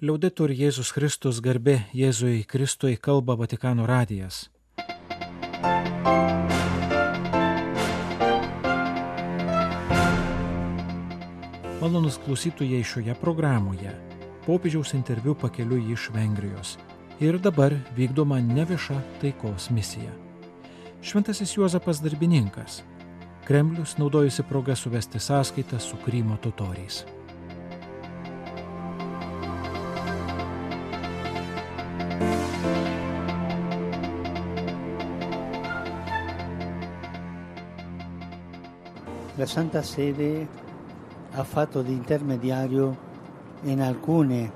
Liauditur Jėzus Kristus garbė Jėzui Kristui kalba Vatikano radijas. Malonus klausytojai šioje programoje. Popiežiaus interviu pakeliu iš Vengrijos. Ir dabar vykdoma nevieša taikos misija. Šventasis Juozapas darbininkas. Kremlius naudojasi progą suvesti sąskaitą su Krymo totoriais. La Santa Sede ha fatto di intermediario in alcune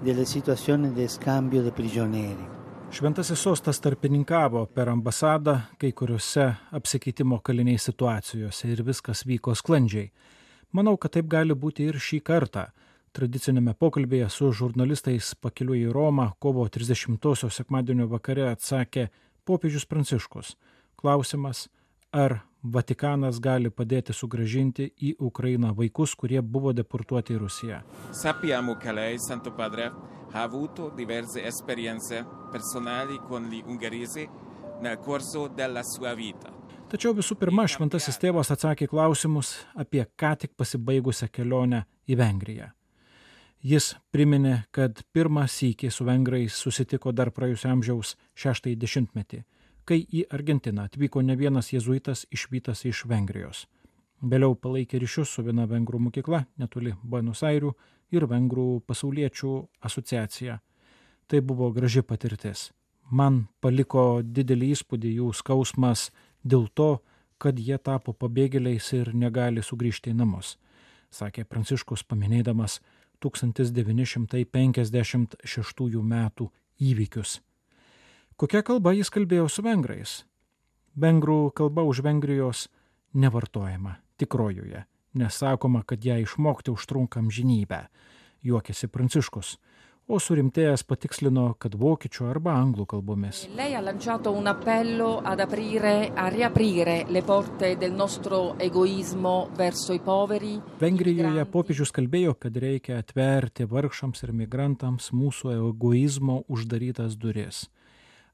delle situazioni di scambio di prigionieri. Šventasis sostas tarpininkavo per ambasadą kai kuriuose apsikeitimo kaliniai situacijose ir viskas vyko sklandžiai. Manau, kad taip gali būti ir šį kartą. Tradicinėme pokalbėje su žurnalistais pakeliu į Romą kovo 30-osios sekmadienio vakare atsakė popiežius Pranciškus. Klausimas, ar Vatikanas gali padėti sugražinti į Ukrainą vaikus, kurie buvo deportuoti į Rusiją. Sappiamo che lei, Santo Padre, ha avuto diverse esperienze personali con gli ungheresi nel corso della sua vita. Tačiau visų pirma, šventasis tėvas atsakė klausimus apie ką tik pasibaigusią kelionę į Vengriją. Jis priminė, kad pirmą sykį su vengrais susitiko dar praėjusio amžiaus šeštąjį dešimtmetį, kai į Argentiną atvyko ne vienas jėzuitas išvytas iš Vengrijos. Vėliau palaikė ryšius su viena vengrų mokykla netoli Buenos Airių ir vengrų pasauliečių asociacija. Tai buvo graži patirtis. Man paliko didelį įspūdį jų skausmas dėl to, kad jie tapo pabėgėliais ir negali sugrįžti į namus, sakė Pranciškus paminėdamas 1956 metų įvykius. Kokia kalba jis kalbėjo su vengrais? Vengrų kalba už Vengrijos nevartojama tikrojoje, nesakoma, kad ją išmokti užtrunka amžinybę, juokėsi Pranciškus, o surimtėjęs patikslino, kad vokiečių arba anglų kalbomis. Vengrijoje popiežius kalbėjo, kad reikia atverti vargšams ir migrantams mūsų egoizmo uždarytas duris.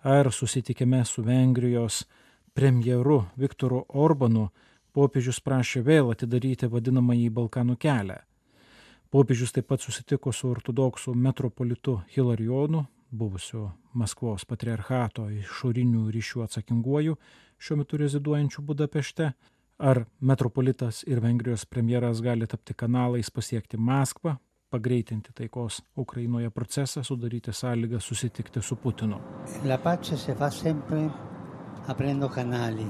Ar susitikime su Vengrijos premjeru Viktoru Orbanu popiežius prašė vėl atidaryti vadinamąjį Balkanų kelią. Popiežius taip pat susitiko su ortodoksų metropolitu Hilarionu, buvusiu Maskvos patriarchato išorinių ryšių atsakinguoju, šiuo metu reziduojančiu Budapešte. Ar metropolitas ir Vengrijos premjeras gali tapti kanalais pasiekti Maskvą, pagreitinti taikos Ukrainoje procesą, sudaryti sąlygą susitikti su Putinu. La pace si fa sempre aprendo canali.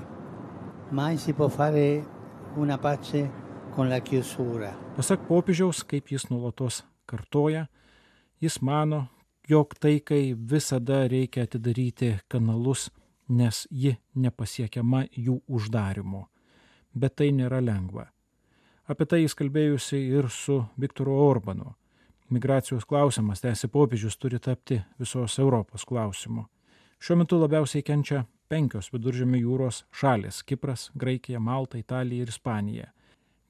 Mai si può fare una pace con la chiusura. Pasak popiežiaus, kaip jis nuolatos kartoja, jis mano, jog taikai visada reikia atidaryti kanalus, nes ji nepasiekiama jų uždarimu. Bet tai nėra lengva. Apie tai jis kalbėjusi ir su Viktoru Orbanu. Migracijos klausimas, tęsi popiežius, turi tapti visos Europos klausimu. Šiuo metu labiausiai kenčia penkios viduržėmio jūros šalis - Kipras, Graikija, Malta, Italija ir Ispanija.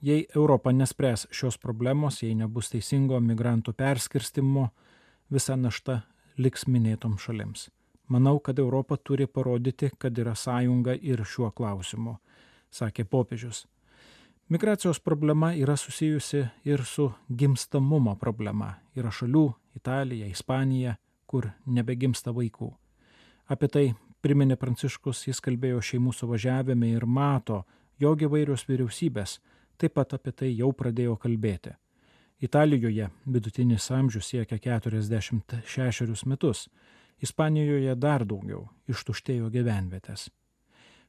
Jei Europa nespręs šios problemos, jei nebus teisingo migrantų perskirstimo, visa našta liks minėtom šalims. Manau, kad Europa turi parodyti, kad yra sąjunga ir šiuo klausimu, sakė popiežius. Migracijos problema yra susijusi ir su gimstamumo problema. Yra šalių - Italija, Ispanija, kur nebegimsta vaikų. Apie tai priminė Pranciškus, jis kalbėjo šeimų suvažiavime ir mato, jog įvairios vyriausybės taip pat apie tai jau pradėjo kalbėti. Italijoje vidutinis amžius siekia 46 metus, Ispanijoje dar daugiau ištuštėjo gyvenvietės.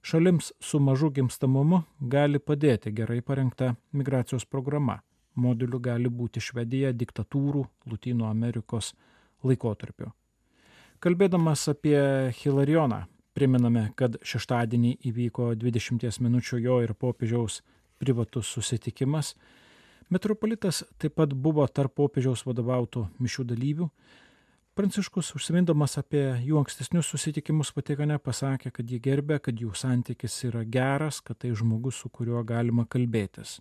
Šalims su mažu gimstamumu gali padėti gerai parengta migracijos programa. Modeliu gali būti Švedija diktatūrų Latino Amerikos laikotarpiu. Kalbėdamas apie Hilarioną, priminame, kad šeštadienį įvyko 20 minučių jo ir popiežiaus privatus susitikimas. Metropolitas taip pat buvo tarp popiežiaus vadovautų mišių dalyvių. Pranciškus, užsimindamas apie jų ankstesnius susitikimus Vatikane, pasakė, kad jį gerbė, kad jų santykis yra geras, kad tai žmogus, su kuriuo galima kalbėtis.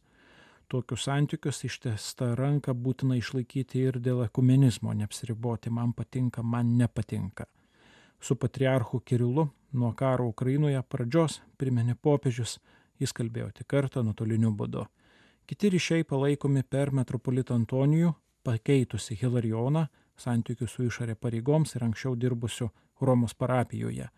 tokius santykius ištesta ranka būtina išlaikyti ir dėl ekumenizmo, neapsiriboti man patinka, man nepatinka. Su patriarchu Kirilu nuo karo Ukrainoje pradžios priminė popiežius, jis kalbėjo tik kartą nuotoliniu būdu. Kiti ryšiai palaikomi per metropolitą Antonijų, pakeitusi Hilarijoną, santykių su išorė pareigoms ir anksčiau dirbusiu Romos parapijoje.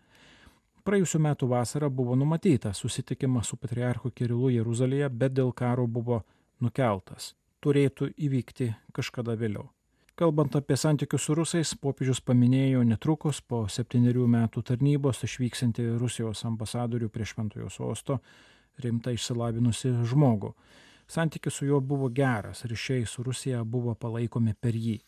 Praėjusiu metu vasarą buvo numatyta susitikimas su patriarchu Kirilu Jeruzalėje, bet dėl karo buvo nukeltas. Turėtų įvykti kažkada vėliau. Kalbant apie santykius su rusais, popiežius paminėjo netrukus po septyniarių metų tarnybos išvyksinti Rusijos ambasadorių prie Šventojo sosto rimtai išsilavinusi žmogų. Santykis su juo buvo geras, ryšiai su Rusija buvo palaikomi per jį.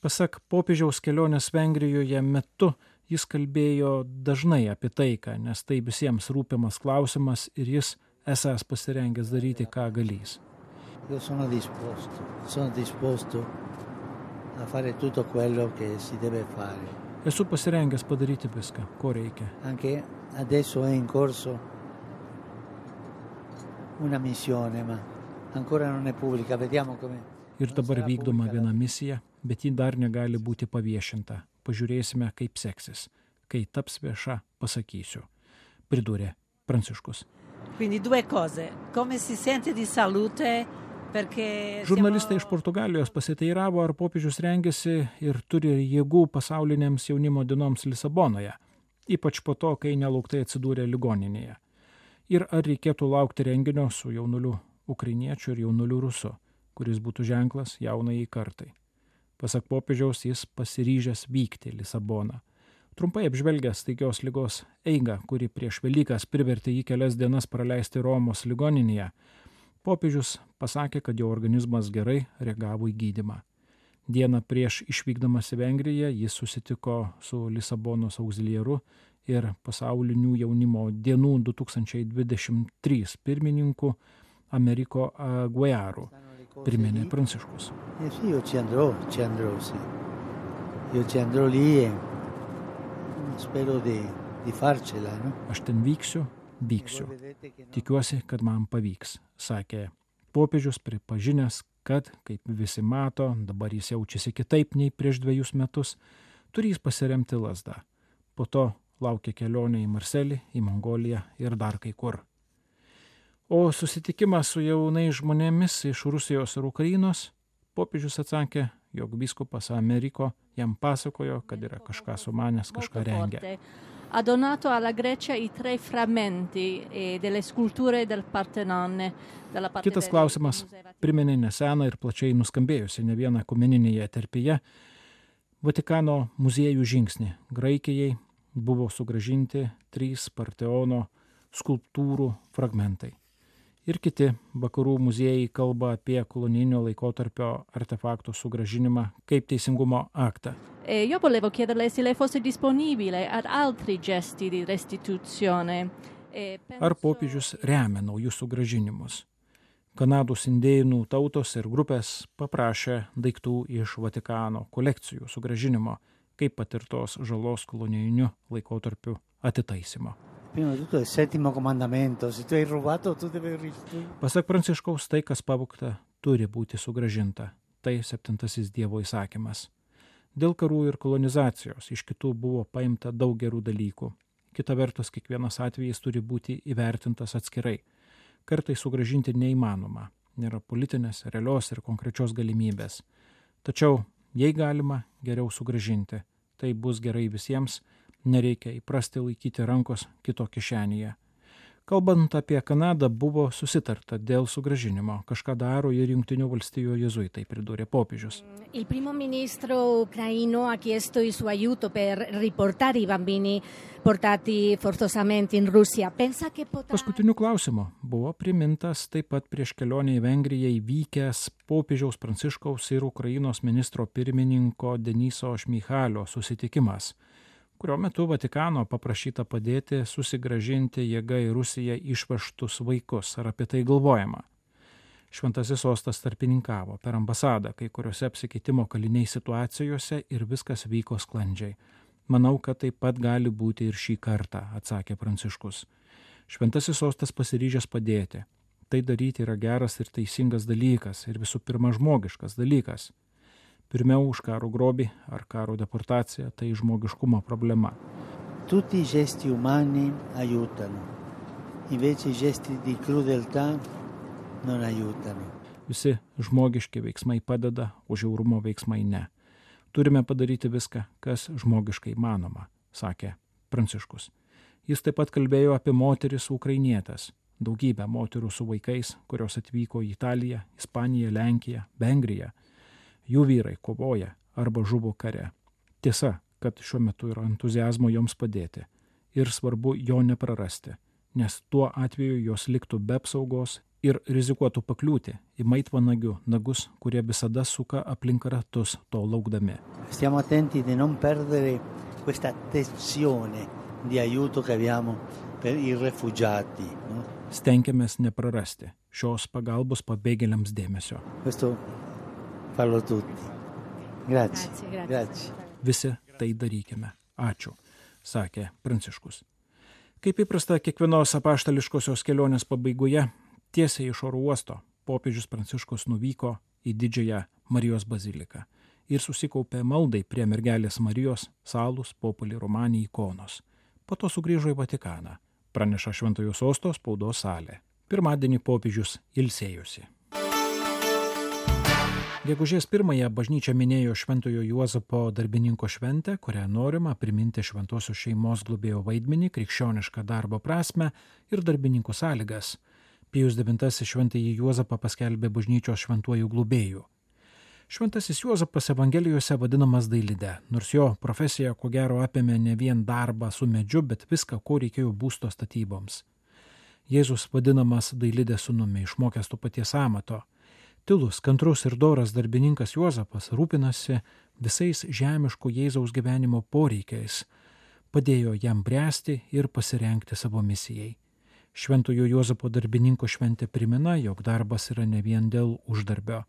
Pasak popiežiaus kelionės Vengrijoje metu jis kalbėjo dažnai apie taiką, nes tai visiems rūpimas klausimas ir jis esąs pasirengęs daryti, ką galys. Io sono disposto, sono disposto a fare tutto quello che si deve fare. Esu pasirengęs padaryti viską, ko reikia. Anche adesso è in corso una missione, ma ancora non è pubblica, vediamo come. Ir dabar vykdoma viena misija, bet ji dar negali būti paviešinta. Pažiūrėsime, kaip seksis. Kai taps vieša, pasakysiu. Pridūrė Pranciškus. Quindi due cose, come si sente di salute perché... Žurnalistai iš Portugalijos pasiteiravo, ar popiežius rengiasi ir turi jėgų pasaulinėms jaunimo dienoms Lisabonoje, ypač po to, kai nelauktai atsidūrė ligoninėje. Ir ar reikėtų laukti renginio su jaunuliu ukrainiečiu ir jaunuliu rusu, kuris būtų ženklas jaunai kartai. Pasak popiežiaus, jis pasiryžęs vykti į Lisaboną. Trumpai apžvelgęs staigios lygos eigą, kuri prieš Velykas privertė jį kelias dienas praleisti Romos ligoninėje, popiežius pasakė, kad jo organizmas gerai reagavo į gydimą. Dieną prieš išvykdamas į Vengriją jis susitiko su Lisabonos auxiliaru ir pasaulinių jaunimo dienų 2023 pirmininku Ameriko Aguiaru, priminė Pranciškus. Eh e? Aš ten vyksiu, vyksiu. No- Tikiuosi, kad man pavyks, sakė popiežius pripažinęs, kad, kaip visi mato, dabar jis jaučiasi kitaip nei prieš dviejus metus, turės pasiremti lasdą. Po to laukia kelionė į Marselį, į Mongoliją ir dar kai kur. O susitikimas su jaunais žmonėmis iš Rusijos ir Ukrainos popiežius atsakė, jog biskupas Ameriko jam pasakojo, kad yra kažką sumanęs, kažką rengia. Ha donato alla Grecia i tre frammenti eh, delle sculture del Partenone. Kitas klausimas priminė neseną ir plačiai nuskambėjusi ne vieną komuninėje terpėje Vatikano muziejų žingsnį. Graikijai buvo sugražinti trys Parteono skulptūrų fragmentai. Ir kiti vakarų muziejai kalba apie kolonijinio laikotarpio artefaktų sugražinimą kaip teisingumo aktą. E io volevo chiederle se lei fosse disponibile ad altri gesti di restituzione. E penso- Ar popiežius remia naujus sugražinimus? Kanados indėnų tautos ir grupės paprašė daiktų iš Vatikano kolekcijų sugražinimo, kaip patirtos žalos kolonijiniu laikotarpiu atitaisimo. Prima di tutto il settimo comandamento, se tu hai rubato tu devi restituire. Pasak Pranciškaus, tai, kas pavogta, turi būti sugražinta. Tai septintasis Dievo įsakymas. Dėl karų ir kolonizacijos iš kitų buvo paimta daug gerų dalykų. Kita vertus, kiekvienas atvejis turi būti įvertintas atskirai. Kartai sugražinti neįmanoma. Nėra politinės, realios ir konkrečios galimybės. Tačiau, jei galima, geriau sugražinti. Tai bus gerai visiems, nereikia įprasti laikyti rankos kito kišenėje. Kalbant apie Kanadą, buvo susitarta dėl sugražinimo. Kažką daro ir Junktinių valstijų jezuitai, pridūrė popiežius. Paskutiniu klausimu buvo primintas taip pat prieš kelionę į Vengriją įvykęs popiežiaus Pranciškaus ir Ukrainos ministro pirmininko Deniso Šmychalio susitikimas, kurio metu Vatikano paprašyta padėti susigražinti jėga į Rusiją išvežtus vaikus. Ar apie tai galvojama? Šventasis sostas tarpininkavo per ambasadą kai kuriuose apsikeitimo kaliniai situacijose ir viskas vyko sklandžiai. Manau, kad taip pat gali būti ir šį kartą, atsakė Pranciškus. Šventasis sostas pasiryžęs padėti. Tai daryti yra geras ir teisingas dalykas ir visų pirma žmogiškas dalykas. Pirmiau už karo grobį ar karo deportaciją tai žmogiškumo problema. Tutti i gesti umani aiutano, invece i gesti di crudeltà non aiutano. Visi žmogiški veiksmai padeda, o žiaurumo veiksmai ne. Turime padaryti viską, kas žmogiškai manoma, sakė Pranciškus. Jis taip pat kalbėjo apie moteris ukrainietės, daugybę moterų su vaikais, kurios atvyko į Italiją, Ispaniją, Lenkiją, Vengriją. Jų vyrai kovoja arba žuvo kare. Tiesa, kad šiuo metu yra entuzijazmo joms padėti. Ir svarbu jo neprarasti, nes tuo atveju jos liktų be apsaugos ir rizikuotų pakliūti į maitvanagių nagus, kurie visada suka aplink ratus to laukdami. Stiamo attenti di non perdere questa tensione di aiuto che abbiamo per i rifugiati. No? Stengiamės neprarasti šios pagalbos pabėgėliams dėmesio. Questo farlo tutti. Grazie. Grazie, grazie. Grazie. Visi tai darykime. Ačiū, sakė Pranciškus. Kaip įprasta kiekvienos apaštališkosios kelionės pabaigoje, tiesiai iš oro uosto popiežius Pranciškus nuvyko į didžiąją Marijos baziliką ir susikaupė maldai prie mergelės Marijos salus populį Romanį ikonos. Po to sugrįžo į Vatikaną, praneša Šventojo sosto spaudos salė. Pirmadienį popiežius ilsėjusi. Gegužės pirmąją bažnyčia minėjo Šventojo Juozapo darbininko šventę, kurią norima priminti šventosios šeimos globėjo vaidmenį, krikščionišką darbo prasme ir darbininkų sąlygas. Pijus IX šventąjį Juozapą paskelbė bažnyčios šventuoju globėju. Šventasis Juozapas Evangelijose vadinamas dailide, nors jo profesija ko gero apėmė ne vien darbą su medžiu, bet viską, ko reikėjo būsto statyboms. Jėzus vadinamas dailidė sunumi, išmokęs to paties amato. Tilus, kantrus ir doras darbininkas Juozapas rūpinasi visais žemiško Jėzaus gyvenimo poreikiais, padėjo jam bręsti ir pasirenkti savo misijai. Šventojo Juozapo darbininko šventė primena, jog darbas yra ne vien dėl uždarbio.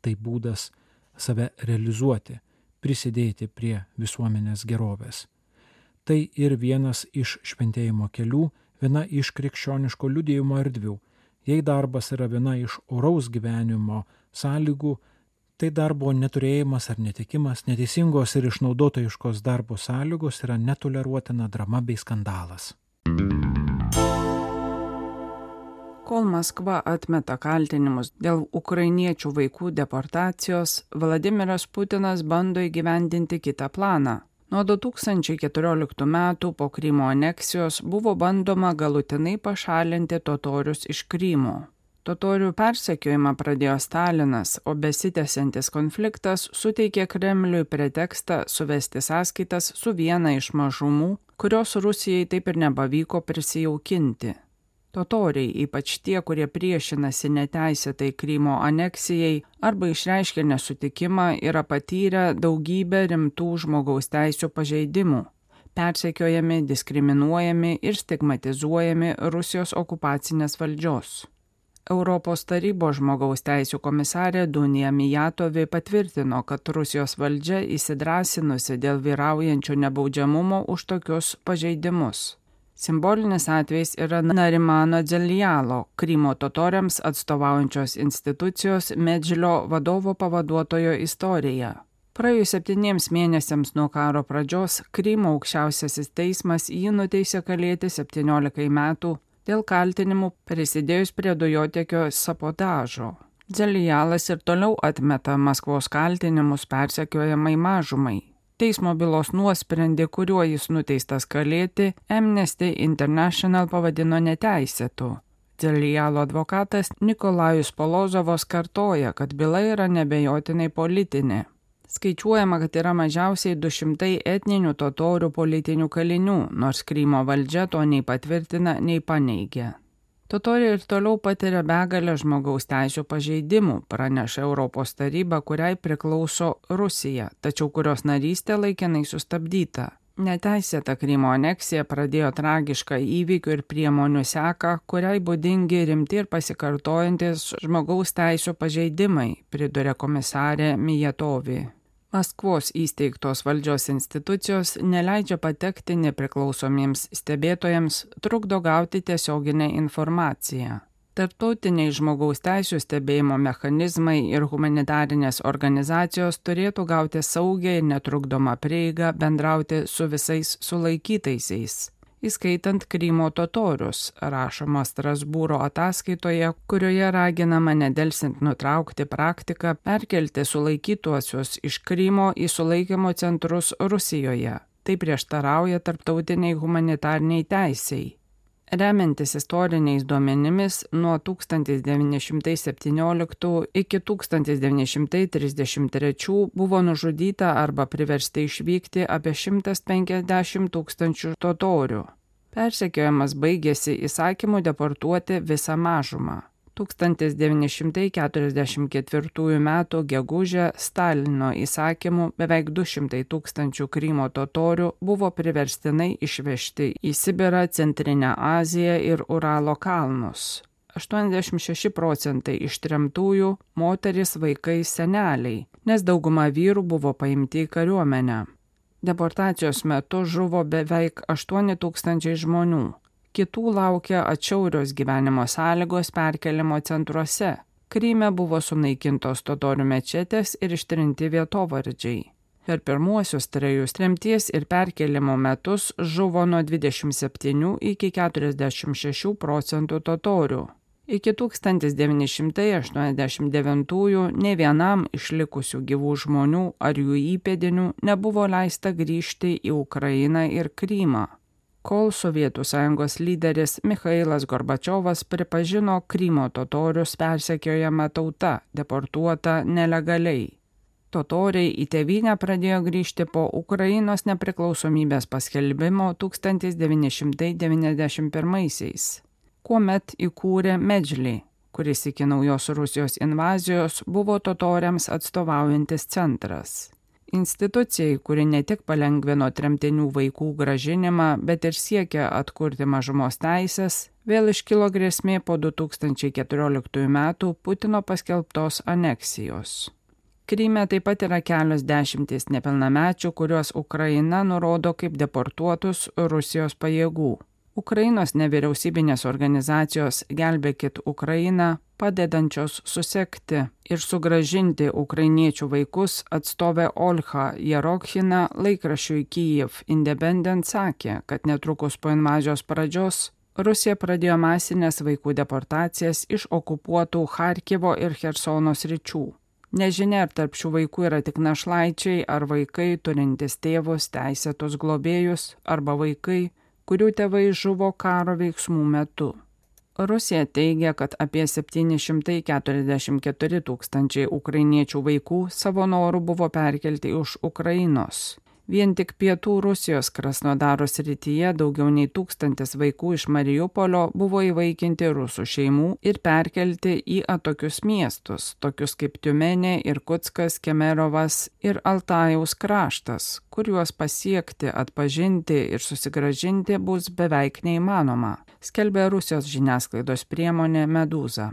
Tai būdas save realizuoti, prisidėti prie visuomenės gerovės. Tai ir vienas iš šventėjimo kelių, viena iš krikščioniško liudėjimo erdvių. Jei darbas yra viena iš oraus gyvenimo sąlygų, tai darbo neturėjimas ar netikimas, neteisingos ir išnaudotojiškos darbo sąlygos yra netoleruotina drama bei skandalas. Kol Maskva atmeta kaltinimus dėl ukrainiečių vaikų deportacijos, Vladimiras Putinas bando įgyvendinti kitą planą. Nuo 2014 metų po Krymo aneksijos buvo bandoma galutinai pašalinti totorius iš Krymo. Totorių persekiojimą pradėjo Stalinas, o besitęsiantis konfliktas suteikė Kremliui pretekstą suvesti sąskaitas su viena iš mažumų, kurios Rusijai taip ir nepavyko prisijaukinti. Totoriai, ypač tie, kurie priešinasi neteisėtai Krymo aneksijai arba išreiškia nesutikimą, yra patyrę daugybę rimtų žmogaus teisų pažeidimų persekiojami, diskriminuojami ir stigmatizuojami Rusijos okupacinės valdžios. Europos tarybos žmogaus teisų komisarė Dunija Mijatovi patvirtino, kad Rusijos valdžia įsidrasinusi dėl vyraujančio nebaudžiamumo už tokius pažeidimus. Simbolinis atvejs yra Narimano Dzelijalo, Krymo totoriams atstovaujančios institucijos Medžilio vadovo pavaduotojo istorija. Praėjus septyniems mėnesiams nuo karo pradžios, Krymo aukščiausiasis teismas jį nuteisė kalėti 17 metų dėl kaltinimų prisidėjus prie dujotekio sapotažo. Dzelijalas ir toliau atmeta Maskvos kaltinimus persekiojamai mažumai. Teismo bylos nuosprendį, kuriuo jis nuteistas kalėti, Amnesty International pavadino neteisėtu. Dzelijalo advokatas Nikolajus Polozovas kartoja, kad byla yra nebejotinai politinė. Skaičiuojama, kad yra mažiausiai 200 etninių totorių politinių kalinių, nors Krymo valdžia to nei patvirtina, nei paneigia. Totoriai ir toliau patiria begalę žmogaus teisų pažeidimų, praneša Europos taryba, kuriai priklauso Rusija, tačiau kurios narystė laikinai sustabdyta. Neteisėta Krymo aneksija pradėjo tragišką įvykių ir priemonių seką, kuriai būdingi rimti ir pasikartojantis žmogaus teisų pažeidimai, priduria komisarė Mijatovi. Maskvos įsteigtos valdžios institucijos neleidžia patekti nepriklausomiems stebėtojams, trukdo gauti tiesioginę informaciją. Tartautiniai žmogaus teisų stebėjimo mechanizmai ir humanitarinės organizacijos turėtų gauti saugią ir netrukdomą prieigą bendrauti su visais sulaikytaisiais, įskaitant Krymo totorius, rašoma Strasbūro ataskaitoje, kurioje raginama nedelsint nutraukti praktiką perkelti sulaikytuosius iš Krymo į sulaikymo centrus Rusijoje. Tai prieštarauja tarptautiniai humanitarniai teisiai. Remiantis istoriniais duomenimis, nuo 1917 iki 1933 buvo nužudyta arba priversti išvykti apie 150 tūkstančių totorių. Persekiojimas baigėsi įsakymu deportuoti visą mažumą. 1944 m. gegužę Stalino įsakymu beveik 200 tūkstančių Krymo totorių buvo priverstinai išvežti į Sibirą, Centrinę Aziją ir Uralo kalnus. 86 procentai ištremtųjų - moteris, vaikai, seneliai, nes dauguma vyrų buvo paimti į kariuomenę. Deportacijos metu žuvo beveik 8 tūkstančiai žmonių kitų laukia atšiaurios gyvenimo sąlygos perkelimo centruose. Kryme buvo sunaikintos totorių mečetės ir ištrinti vietovardžiai. Per pirmuosius trejus tremties ir perkelimo metus žuvo nuo 27 iki 46 procentų totorių. Iki 1989-ųjų ne vienam išlikusių gyvų žmonių ar jų įpėdinių nebuvo leista grįžti į Ukrainą ir Krymą kol Sovietų sąjungos lyderis Mikhailas Gorbačiovas pripažino Krymo totorius persekiojama tauta, deportuota nelegaliai. Totoriai į tėvynę pradėjo grįžti po Ukrainos nepriklausomybės paskelbimo 1991-aisiais, kuomet įkūrė Medžlį, kuris iki naujos Rusijos invazijos buvo totoriams atstovaujantis centras institucijai, kuri ne tik palengvino tremtinių vaikų gražinimą, bet ir siekia atkurti mažumos teisės, vėl iškilo grėsmė po 2014 m. Putino paskelbtos aneksijos. Kryme taip pat yra kelios dešimtys nepilnamečių, kuriuos Ukraina nurodo kaip deportuotus Rusijos pajėgų. Ukrainos nevyriausybinės organizacijos Gelbėkit Ukrainą padedančios susekti ir sugražinti ukrainiečių vaikus atstovė Olha Jerokhina laikrašiui Kyiv Independent sakė, kad netrukus po invazijos pradžios Rusija pradėjo masinės vaikų deportacijas iš okupuotų Harkivo ir Hersono sričių. Nežinia, ar tarp šių vaikų yra tik našlaičiai ar vaikai turintys tėvus, teisėtus globėjus arba vaikai, kurių tėvai žuvo karo veiksmų metu. Rusija teigia, kad apie 744 tūkstančiai ukrainiečių vaikų savo norų buvo perkelti už Ukrainos. Vien tik pietų Rusijos Krasnodaro srityje daugiau nei tūkstantis vaikų iš Mariupolio buvo įvaikinti rusų šeimų ir perkelti į atokius miestus, tokius kaip Tiumenė, Irkutskas, Kemerovas ir Altajaus kraštas, kuriuos pasiekti, atpažinti ir susigražinti bus beveik neįmanoma, skelbė Rusijos žiniasklaidos priemonė Medūza.